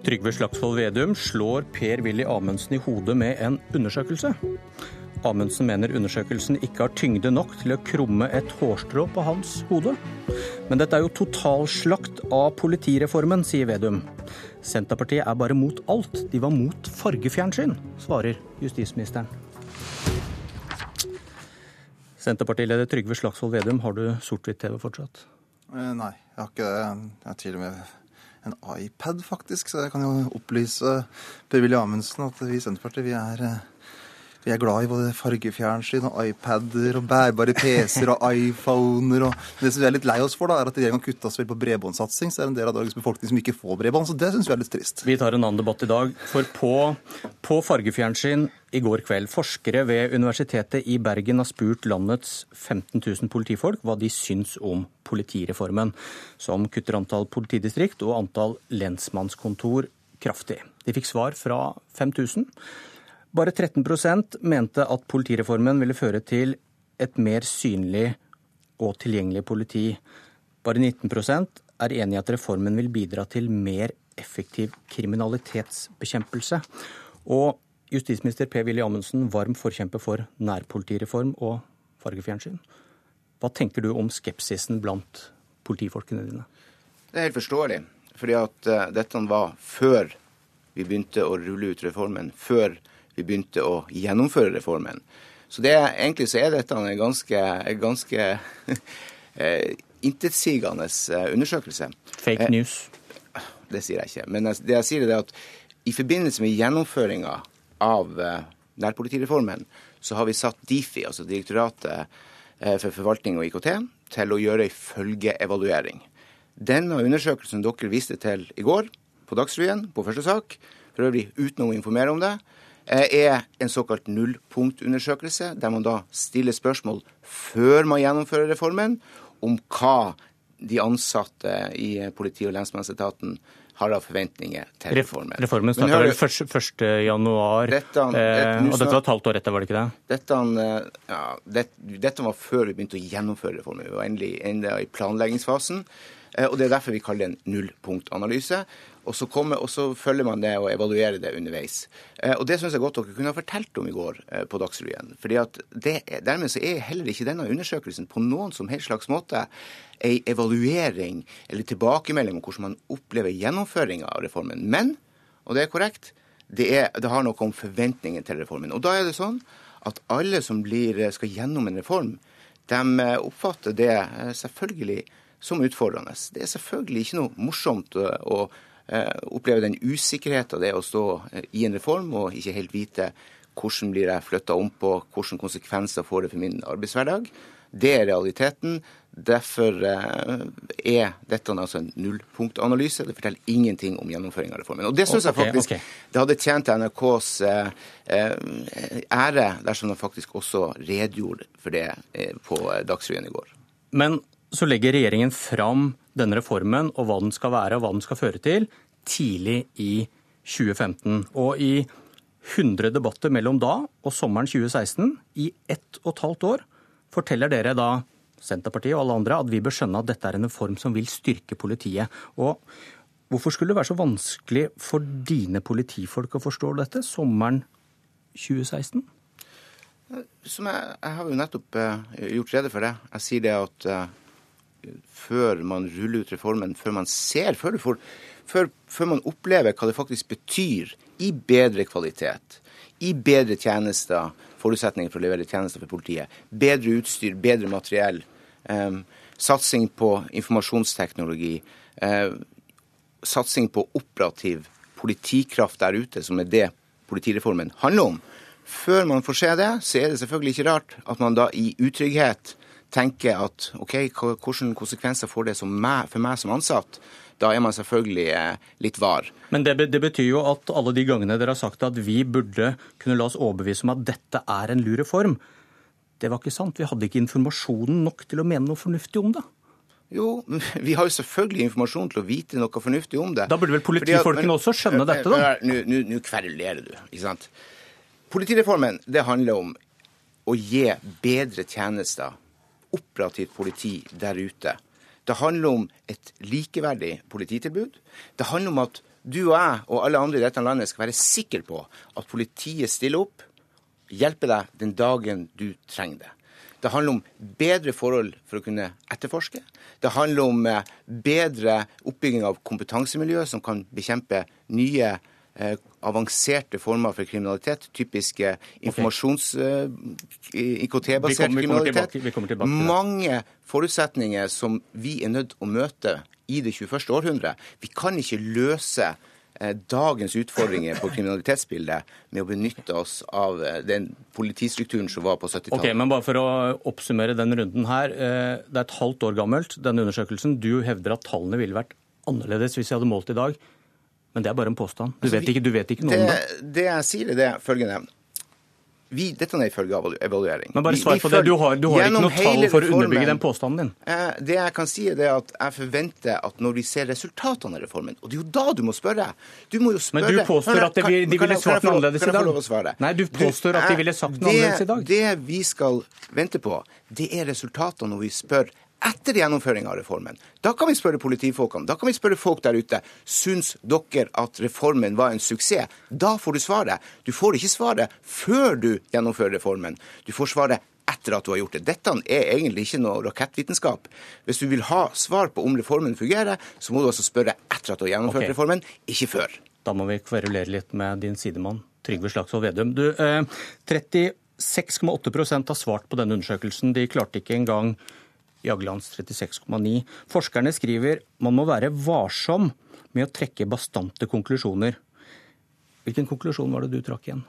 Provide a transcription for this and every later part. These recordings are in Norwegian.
Trygve Slagsvold Vedum slår Per-Willy Amundsen i hodet med en undersøkelse. Amundsen mener undersøkelsen ikke har tyngde nok til å krumme et hårstrå på hans hode. Men dette er jo totalslakt av politireformen, sier Vedum. Senterpartiet er bare mot alt. De var mot fargefjernsyn, svarer justisministeren. Senterpartileder Trygve Slagsvold Vedum, har du sort-hvitt-TV fortsatt? Eh, nei, jeg har ikke det. Jeg har til og med en iPad, faktisk, så jeg kan jo opplyse Per-Willy Amundsen at vi i Senterpartiet vi er, eh, vi er glad i både fargefjernsyn og iPader og bærbare PC-er og iPhoner. og Det som vi er litt lei oss for, da, er at regjeringa kutta så veldig på bredbåndssatsing. Så er det en del av dagens befolkning som ikke får bredbånd. Så det syns vi er litt trist. Vi tar en annen debatt i dag. For på, på fargefjernsyn i går kveld. Forskere ved Universitetet i Bergen har spurt landets 15 000 politifolk hva de syns om politireformen, som kutter antall politidistrikt og antall lensmannskontor kraftig. De fikk svar fra 5000. Bare 13% mente at politireformen ville føre til et mer synlig og tilgjengelig politi. Bare 19% er enig i at reformen vil bidra til mer effektiv kriminalitetsbekjempelse. Og Justisminister Per-Willy Amundsen, varm forkjemper for nærpolitireform og fargefjernsyn. Hva tenker du om skepsisen blant politifolkene dine? Det er helt forståelig. Fordi at uh, dette var før vi begynte å rulle ut reformen. Før vi begynte å gjennomføre reformen. Så det, egentlig så er dette en ganske, ganske uh, intetsigende uh, undersøkelse. Fake news? Det sier jeg ikke. Men det jeg sier er at i forbindelse med gjennomføringa av eh, nærpolitireformen, så har vi satt Difi, altså Direktoratet eh, for forvaltning og IKT, til å gjøre ei følgeevaluering. Denne undersøkelsen dere viste til i går, på Dagsrevyen, på første sak, for øvrig uten å informere om det, eh, er en såkalt nullpunktundersøkelse, der man da stiller spørsmål før man gjennomfører reformen, om hva de ansatte i politi- og lensmannsetaten har da forventninger til reformen. Reformen starta vel 1. januar, dette, eh, og dette var et halvt år etter, var det ikke det? Dette, ja, det, dette var før vi begynte å gjennomføre reformen. Vi var endelig enda i planleggingsfasen. Eh, og Det er derfor vi kaller det en nullpunktanalyse. Og så, kommer, og så, følger man det og evaluerer det underveis. Eh, og Det syns jeg godt dere kunne ha fortalt om i går eh, på Dagsrevyen. Fordi at det, Dermed så er heller ikke denne undersøkelsen på noen som helst slags måte ei evaluering eller tilbakemelding om hvordan man opplever gjennomføringa av reformen. Men, og det er korrekt, det, er, det har noe om forventningen til reformen. Og da er det sånn at alle som blir, skal gjennom en reform, de oppfatter det selvfølgelig som utfordrende. Det er selvfølgelig ikke noe morsomt Eh, opplever den usikkerheten det er å stå eh, i en reform og ikke helt vite hvordan blir jeg flytta om på, hvilke konsekvenser får det for min arbeidshverdag. Det er realiteten. Derfor eh, er dette altså en nullpunktanalyse. Det forteller ingenting om gjennomføring av reformen. Og Det syns jeg faktisk okay, okay. det hadde tjent NRKs ære dersom de faktisk også redegjorde for det på Dagsrevyen i går. Men så legger regjeringen fram denne reformen og hva den skal være og hva den skal føre til, tidlig i 2015. Og i 100 debatter mellom da og sommeren 2016, i ett og et halvt år, forteller dere da Senterpartiet og alle andre at vi bør skjønne at dette er en reform som vil styrke politiet. Og hvorfor skulle det være så vanskelig for dine politifolk å forstå dette sommeren 2016? Som jeg, jeg har jo nettopp uh, gjort rede for det. Jeg sier det at uh, før man ruller ut reformen, før man ser, før, får, før, før, man opplever hva det faktisk betyr i bedre kvalitet, i bedre tjenester, forutsetninger for å levere tjenester for politiet, bedre utstyr, bedre materiell, eh, satsing på informasjonsteknologi, eh, satsing på operativ politikraft der ute, som er det politireformen handler om. Før man får se det, så er det selvfølgelig ikke rart at man da i utrygghet tenker at OK, hvilke konsekvenser får det meg, for meg som ansatt? Da er man selvfølgelig eh, litt var. Men det, det, betyr jo at alle de gangene dere har sagt at vi burde kunne la oss overbevise om at dette er en lur reform, det var ikke sant. Vi hadde ikke informasjonen nok til å mene noe fornuftig om det. Jo, vi har jo selvfølgelig informasjon til å vite noe fornuftig om det. Da burde vel politifolkene også skjønne dette, da? Nå kverulerer du, ikke sant. Politireformen det handler om å gi bedre tjenester operativt politi der ute. Det handler om et likeverdig polititilbud. Det handler om at du og jeg og alle andre i dette landet skal være sikre på at politiet stiller opp, hjelper deg den dagen du trenger det. Det handler om bedre forhold for å kunne etterforske. Det handler om eh, bedre oppbygging av kompetansemiljø som kan bekjempe nye eh, avanserte former for kriminalitet. Typiske informasjons... Eh, IKT-basert kriminalitet. Tilbake, tilbake Mange forutsetninger som vi er nødt å møte i det 21. århundre. Vi kan ikke løse Eh, dagens utfordringer på kriminalitetsbildet med å benytte oss av eh, den politistrukturen som var på 70-tallet. Ok, men bare For å oppsummere den runden her. Eh, det er et halvt år gammelt, denne undersøkelsen. Du hevder at tallene ville vært annerledes hvis vi hadde målt i dag. Men det er bare en påstand. Du, altså, vet, ikke, du vet ikke noe det, om det. Det jeg sier, er det følgende vi, dette er ifølge evaluering. Men bare svar på det. Du har, du har ikke noe tall for å underbygge den påstanden din. Eh, det jeg kan si, er at jeg forventer at når vi ser resultatene av reformen Og det er jo da du må spørre. Du må jo spørre Men du påstår at de, de ville svart noe annerledes i dag. Nei, du påstår at de ville sagt noe annerledes i dag. Det vi skal vente på, det er resultatene når vi spør etter gjennomføring av reformen. Da kan vi spørre politifolkene, da kan vi spørre folk der ute. Syns dere at reformen var en suksess? Da får du svaret. Du får ikke svaret før du gjennomfører reformen. Du får svaret etter at du har gjort det. Dette er egentlig ikke noe rakettvitenskap. Hvis du vil ha svar på om reformen fungerer, så må du altså spørre etter at du har gjennomført okay. reformen, ikke før. Da må vi kverulere litt med din sidemann Trygve Slagsvold Vedum. Du, eh, 36,8% har svart på denne undersøkelsen. De klarte ikke engang Jaglands 36,9. Forskerne skriver man må være varsom med å trekke bastante konklusjoner. Hvilken konklusjon var det du trakk igjen?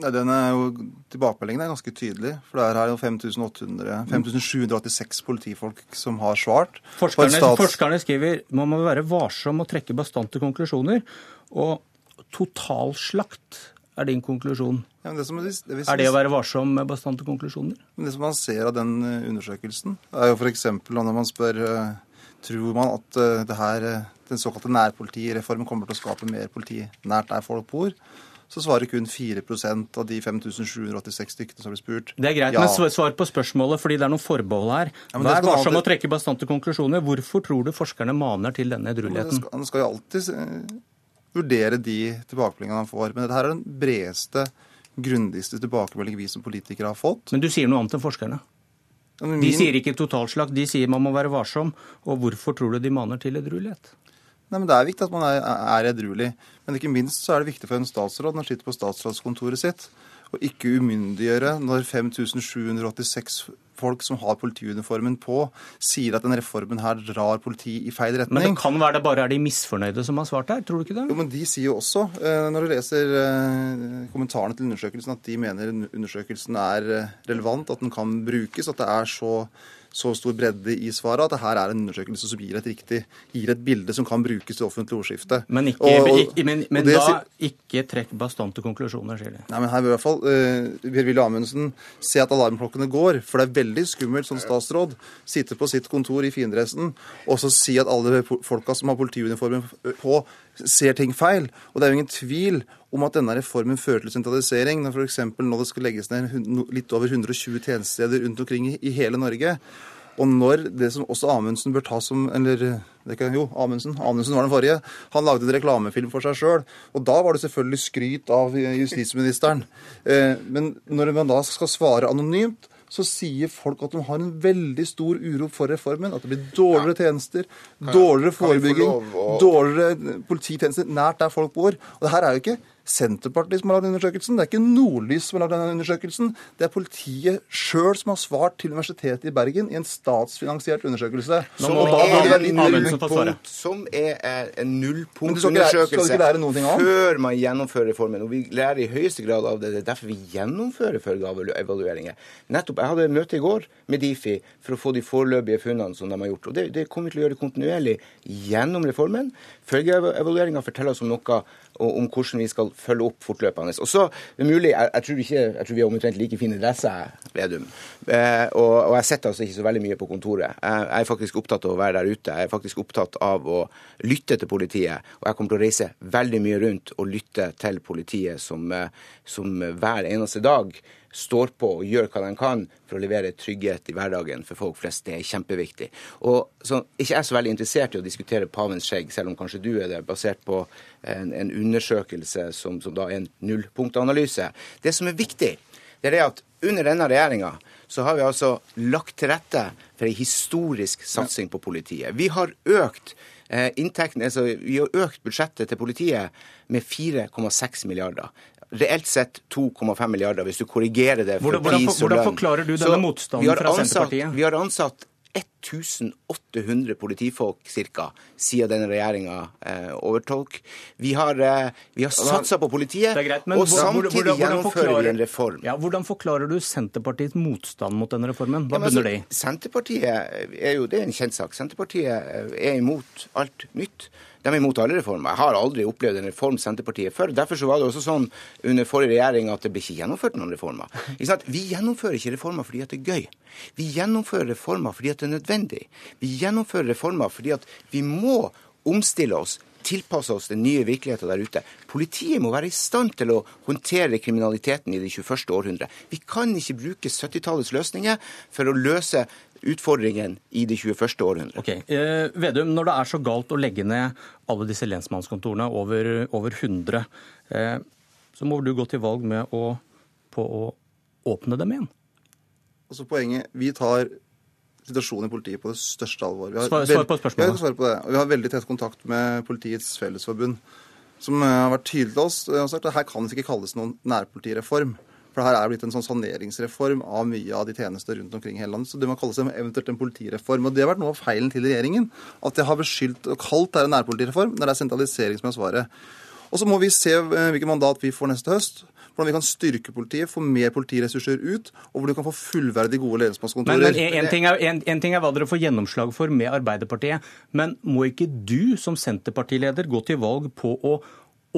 Nei, den er jo, Tilbakemeldingen er ganske tydelig. For det er her 5786 politifolk som har svart. Forskerne, stats... forskerne skriver man må være varsom og trekke bastante konklusjoner. Og totalslakt er din konklusjon. Ja, det som, det, er det å være varsom med bastante konklusjoner? Det som man ser av den eh, undersøkelsen, er jo f.eks. når man spør eh, tror man at eh, her, den såkalte nærpolitireformen kommer til å skape mer politi nært der folk bor, så svarer kun 4% av de 5786 stykkene som blir spurt. Det er greit, ja. men svar på spørsmålet, fordi det er noen forbehold her. Ja, Vær varsom med å trekke bastante konklusjoner. Hvorfor tror du forskerne maner til denne edrueligheten? Man skal jo alltid vurdere de tilbakemeldingene han får. Men dette er den bredeste, grundigste tilbakemelding vi som politikere har fått. Men du sier noe annet enn forskerne? Min... De sier ikke totalslakt, de sier man må være varsom. Og hvorfor tror du de maner til edruelighet? Nei, men Det er viktig at man er, er edruelig. Men ikke minst så er det viktig for en statsråd når han sitter på statsrådskontoret sitt, å ikke umyndiggjøre når 5786 folk som har politiuniformen på, sier at denne reformen her drar politiet i feil retning. Men det kan være det bare er de misfornøyde som har svart her, tror du ikke det? Jo, men De sier jo også, eh, når du leser eh, kommentarene til undersøkelsen, at de mener undersøkelsen er eh, relevant, at den kan brukes, at det er så så stor bredde i svaret at det her er en undersøkelse som gir et riktig, gir et bilde som kan brukes til offentlig ordskifte. Men, ikke, og, og, men, men da ikke trekk bastante konklusjoner, sier de. Nei, men her vil i hvert fall uh, Per-Willy Amundsen se at alarmklokkene går. For det er veldig skummelt som statsråd sitte på sitt kontor i findressen og så si at alle folka som har politiuniformen på, ser ting feil. Og det er jo ingen tvil om at denne reformen fører til sentralisering. Når f.eks. nå det skal legges ned litt over 120 tjenestesteder rundt omkring i hele Norge. Og når det som også Amundsen bør ta som Eller kan, jo, Amundsen, Amundsen var den forrige. Han lagde en reklamefilm for seg sjøl. Og da var det selvfølgelig skryt av justisministeren. Eh, men når man da skal svare anonymt, så sier folk at de har en veldig stor uro for reformen. At det blir dårligere tjenester, dårligere forebygging, dårligere polititjenester nært der folk bor. Og det her er jo ikke Senterpartiet som har lagd undersøkelsen. Det er ikke Nordlys som har lagd denne undersøkelsen. Det er politiet sjøl som har svart til Universitetet i Bergen i en statsfinansiert undersøkelse. Som, er, en nullpunkt, som er en nullpunktundersøkelse før man gjennomfører reformen. Og vi lærer i høyeste grad av det. Det er derfor vi gjennomfører følgeevalueringer. Nettopp, Jeg hadde et møte i går med Difi for å få de foreløpige funnene som de har gjort. Og det, det kommer vi til å gjøre kontinuerlig gjennom reformen. Følgeevalueringa forteller oss om noe og om hvordan vi skal følge opp fortløpende. Og så, det er mulig, jeg, jeg, tror ikke, jeg tror vi har omtrent like fine dresser, Vedum. Eh, og, og, jeg sitter altså ikke så veldig mye på kontoret. Jeg, jeg, er faktisk opptatt av å være der ute. Jeg er faktisk opptatt av å lytte til politiet. Og jeg kommer til å reise veldig mye rundt og lytte til politiet som, eh, som hver eneste dag står på og gjør hva de kan for å levere trygghet i hverdagen for folk flest. Det er kjempeviktig. Og så, Ikke jeg er så veldig interessert i å diskutere pavens skjegg, selv om kanskje du er det, basert på en, en undersøkelse som, som, da er en nullpunktanalyse. Det som er viktig, det er at under denne regjeringa så har vi altså lagt til rette for en historisk satsing på politiet. Vi har økt inntekten, altså vi har økt budsjettet til politiet med 4,6 milliarder reelt sett 2,5 milliarder, hvis du korrigerer det for hvordan, pris og lønn. Hvordan forklarer du denne motstanden fra Senterpartiet? Vi har ansatt 1800 politifolk ca. siden denne regjeringa eh, overtok. Vi har, eh, vi har satsa på politiet, greit, og samtidig hvordan, hvordan gjennomfører vi en reform. Ja, hvordan forklarer du Senterpartiets motstand mot denne reformen? Hva ja, bunner det i? Altså, Senterpartiet er jo, det er en kjent sak. Senterpartiet er imot alt nytt. De er imot alle reformer. Jeg har aldri opplevd en reform Senterpartiet før. Derfor så var det også sånn under forrige regjering at det ble ikke gjennomført noen reformer. Vi gjennomfører ikke reformer fordi at det er gøy. Vi gjennomfører reformer fordi at det er nødvendig. Vi gjennomfører reformer fordi at vi må omstille oss tilpasse oss den nye virkeligheten der ute. Politiet må være i stand til å håndtere kriminaliteten i det 21. århundre. Vi kan ikke bruke 70-tallets løsninger for å løse utfordringen i det 21. århundre. Okay. Eh, Vedum, når det er så galt å legge ned alle disse lensmannskontorene, over, over 100, eh, så må du gå til valg med å, på å åpne dem igjen? Altså Poenget Vi tar situasjonen i politiet på det største alvor. Vi har, svar, svar på spørsmålet. Ja, på det. vi har veldig tett kontakt med Politiets Fellesforbund, som eh, har vært tydelig til oss og sagt at her kan det ikke kalles noen nærpolitireform. For her er blitt en sånn saneringsreform av mye av de tjenester rundt omkring i hele landet. Så det må kalles eventuelt en politireform. Og det har vært noe av feilen til regjeringen. At de har beskyldt og kalt det en nærpolitireform når det er sentralisering som er svaret. Og så må vi se eh, hvilket mandat vi får neste høst. Hvordan vi kan styrke politiet, få mer politiressurser ut, og hvor du kan få fullverdig gode ledelsesmannskontorer. Men, men en, ting er, en, en, ting er, hva dere får gjennomslag for med Arbeiderpartiet, men må ikke du som Senterpartileder gå til valg på å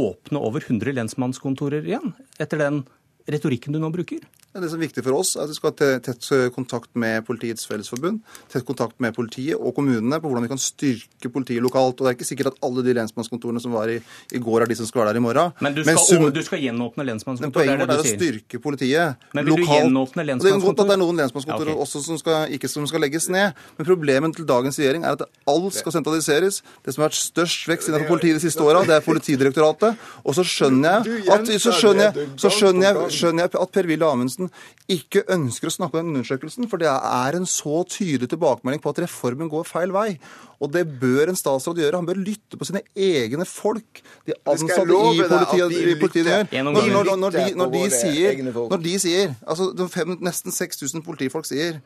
åpne over 100 lensmannskontorer igjen, etter den retorikken du nå bruker? Det som er viktig for oss, er at vi skal ha tett kontakt med Politiets Fellesforbund, tett kontakt med politiet og kommunene på hvordan vi kan styrke politiet lokalt. Og Det er ikke sikkert at alle de lensmannskontorene som var i, i går, er de som skal være der i morgen. Men du skal, Men sum, du skal gjenåpne lensmannskontor? Poenget vårt er, er å styrke politiet Men vil lokalt. du gjenåpne lensmannskontor? Det er godt at det er noen lensmannskontor ja, okay. også som skal, ikke som skal legges ned. Men problemet til dagens regjering er at alt skal sentraliseres. Det som har vært størst vekst innenfor politiet de siste åra, det er Politidirektoratet. Og så skjønner jeg at, så skjønner jeg, så skjønner jeg, skjønner jeg at Per-Willy Amundsen ikke ønsker å snakke om den undersøkelsen, for det er en så tydelig tilbakemelding på at reformen går feil vei. Og det bør en statsråd gjøre. Han bør lytte på sine egne folk. De ansatte i politiet, i politiet gjør. Når, når, når, de, når, de sier, når de sier altså fem, Nesten 6000 politifolk sier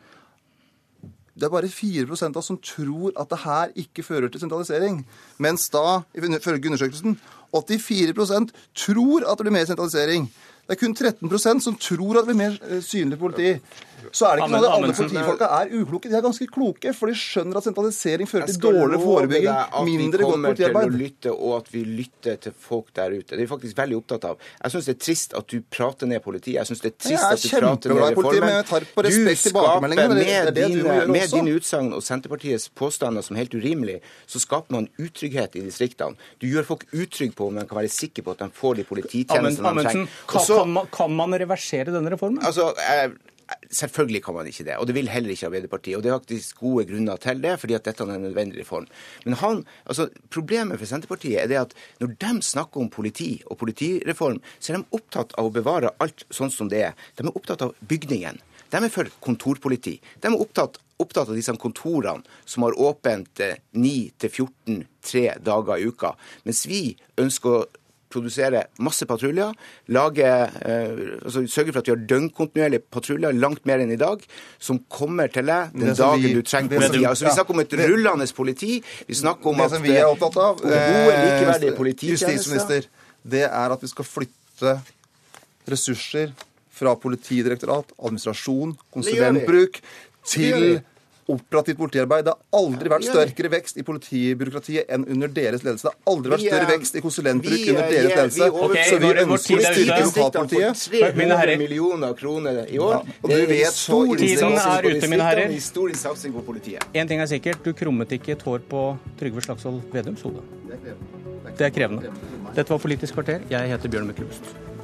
det er bare 4 av oss som tror at det her ikke fører til sentralisering. Mens da, ifølge undersøkelsen, 84% tror at det blir mer sentralisering. Det er kun 13% som tror at det blir mer eh, synlig politi så er det ikke sånn at alle politifolka er ukloke. De er ganske kloke, for de skjønner at sentralisering fører til dårligere forebygging, mindre godt politiarbeid. Til å lytte, og at vi lytter til folk der ute. Det er vi faktisk veldig opptatt av. Jeg syns det er trist at du prater ned politiet. Jeg syns det er trist at du prater ned reformen. Du skaper med, dine, med dine utsagn og Senterpartiets påstander som helt urimelig, så skaper man utrygghet i distriktene. Du gjør folk utrygge på om de kan være sikre på at de får de polititjenestene de trenger. Kan, man, kan man reversere denne reformen? Altså, Selvfølgelig kan man ikke det, og det vil heller ikke Arbeiderpartiet. Og det er faktisk gode grunner til det, fordi at dette er en nødvendig reform. Men han, altså, problemet for Senterpartiet er det at når de snakker om politi og politireform, så er de opptatt av å bevare alt sånn som det er. De er opptatt av bygningen. De er for kontorpoliti. De er opptatt, opptatt av disse kontorene som har åpent 9 eh, 14 tre dager i uka. Mens vi ønsker å produsere masse patruljer, lage, eh, altså sørge for at vi har døgnkontinuerlige patruljer, langt mer enn i dag, som kommer til deg den dagen vi, du trenger politi. Altså, vi snakker om et rullende politi. Vi snakker om det som vi er opptatt av, gode, eh, likeverdige polititjenester. Justisminister, det er at vi skal flytte ressurser fra politidirektorat, administrasjon, konsulentbruk, til operativt politiarbeid. Det har aldri vært sterkere vekst i politibyråkratiet enn under deres ledelse. Det har aldri vært større vekst i konsulentbruk under deres ledelse. Så vi ønsker å styrke lokalpolitiet. 300 millioner kroner i år. Ja, og du vet så Tiden er ute, mine herrer. Historisk satsing på politiet. Én ting er sikkert, du krummet ikke et hår på Trygve Slagsvold Vedums hode. Det er krevende. Dette var Politisk kvarter. Jeg heter Bjørn Myklebust.